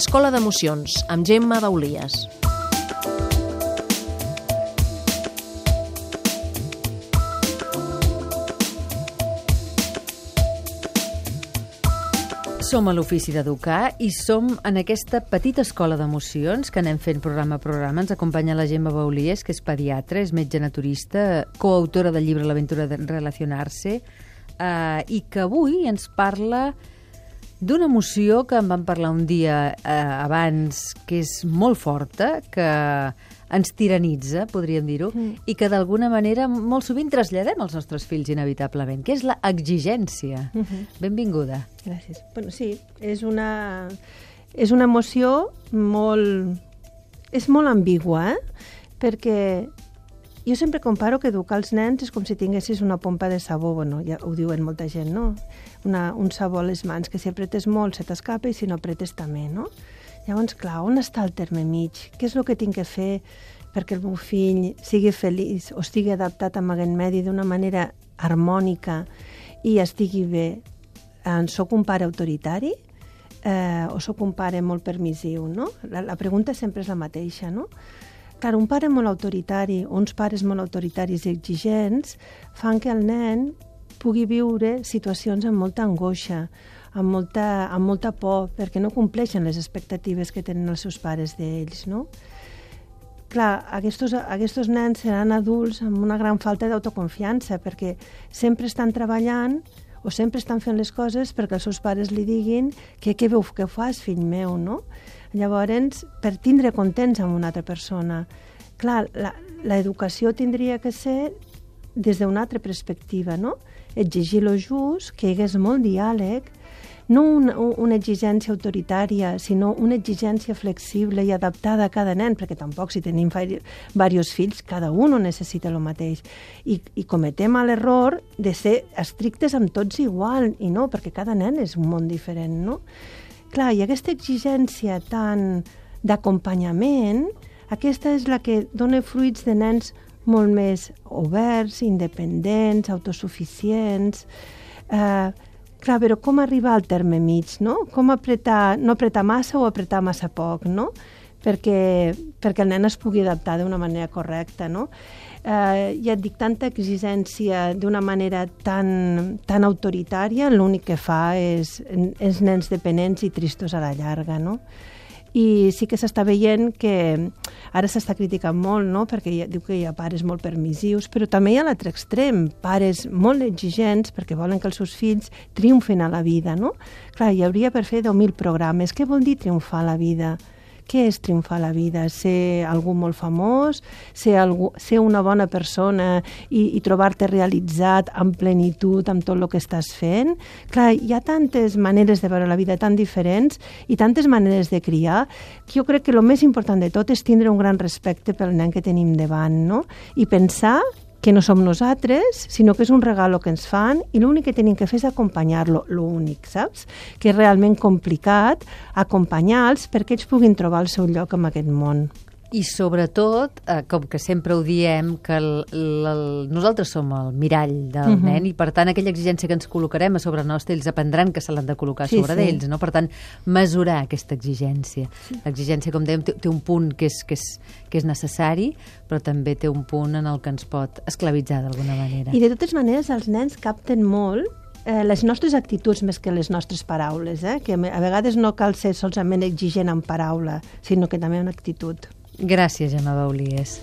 Escola d'Emocions, amb Gemma Baulies. Som a l'Ofici d'Educar i som en aquesta petita escola d'emocions que anem fent programa a programa. Ens acompanya la Gemma Baulies, que és pediatra, és metge naturista, coautora del llibre L'aventura de relacionar-se, eh, i que avui ens parla d'una emoció que en vam parlar un dia eh, abans, que és molt forta, que ens tiranitza, podríem dir-ho, mm. i que d'alguna manera molt sovint traslladem als nostres fills inevitablement, que és la exigència. Mm -hmm. Benvinguda. Gràcies. Bueno, sí, és una, és una emoció molt... és molt ambigua, eh? perquè jo sempre comparo que educar els nens és com si tinguessis una pompa de sabó, bueno, ja ho diuen molta gent, no? Una, un sabó a les mans, que si apretes molt se t'escapa i si no apretes també, no? Llavors, clar, on està el terme mig? Què és el que tinc que fer perquè el meu fill sigui feliç o estigui adaptat a aquest medi d'una manera harmònica i estigui bé? En soc un pare autoritari eh, o sóc un pare molt permissiu, no? La, la pregunta sempre és la mateixa, no? Clar, un pare molt autoritari, uns pares molt autoritaris i exigents, fan que el nen pugui viure situacions amb molta angoixa, amb molta, amb molta por, perquè no compleixen les expectatives que tenen els seus pares d'ells, no? Clar, aquests, aquests nens seran adults amb una gran falta d'autoconfiança, perquè sempre estan treballant o sempre estan fent les coses perquè els seus pares li diguin que què veu que fas, fill meu, no? Llavors, per tindre contents amb una altra persona. Clar, l'educació tindria que ser des d'una altra perspectiva, no? Exigir lo just, que hi hagués molt diàleg, no una, una exigència autoritària, sinó una exigència flexible i adaptada a cada nen, perquè tampoc si tenim diversos fills, cada un necessita el mateix. I, i cometem l'error de ser estrictes amb tots igual, i no, perquè cada nen és un món diferent, no? Clar, i aquesta exigència tan d'acompanyament, aquesta és la que dona fruits de nens molt més oberts, independents, autosuficients... Eh, clar, però com arribar al terme mig, no? Com apretar, no apretar massa o apretar massa poc, no? Perquè, perquè el nen es pugui adaptar d'una manera correcta, no? eh, ja et dic, tanta exigència d'una manera tan, tan autoritària, l'únic que fa és, és nens dependents i tristos a la llarga, no? I sí que s'està veient que ara s'està criticant molt, no? perquè ja, diu que hi ha pares molt permissius, però també hi ha l'altre extrem, pares molt exigents perquè volen que els seus fills triomfen a la vida. No? Clar, hi hauria per fer 10.000 programes. Què vol dir triomfar a la vida? Què és triomfar la vida? Ser algú molt famós, ser, algú, ser una bona persona i, i trobar-te realitzat amb plenitud amb tot el que estàs fent? Clar, hi ha tantes maneres de veure la vida tan diferents i tantes maneres de criar que jo crec que el més important de tot és tindre un gran respecte pel nen que tenim davant, no? I pensar que no som nosaltres, sinó que és un regalo que ens fan i l'únic que tenim que fer és acompanyar-lo, l'únic, saps? Que és realment complicat acompanyar-los perquè ells puguin trobar el seu lloc en aquest món. I sobretot, eh, com que sempre ho diem, que el, el, nosaltres som el mirall del uh mhm. -huh. nen i per tant aquella exigència que ens col·locarem a sobre nostre, ells aprendran que se l'han de col·locar sí, sobre sí. d'ells, no? Per tant, mesurar aquesta exigència. Sí. L'exigència, com dèiem, té, té un punt que és, que, és, que és necessari, però també té un punt en el que ens pot esclavitzar d'alguna manera. I de totes maneres els nens capten molt eh, les nostres actituds més que les nostres paraules, eh? que a vegades no cal ser solament exigent en paraula, sinó que també en actitud. Gràcies, Gemma Baulies.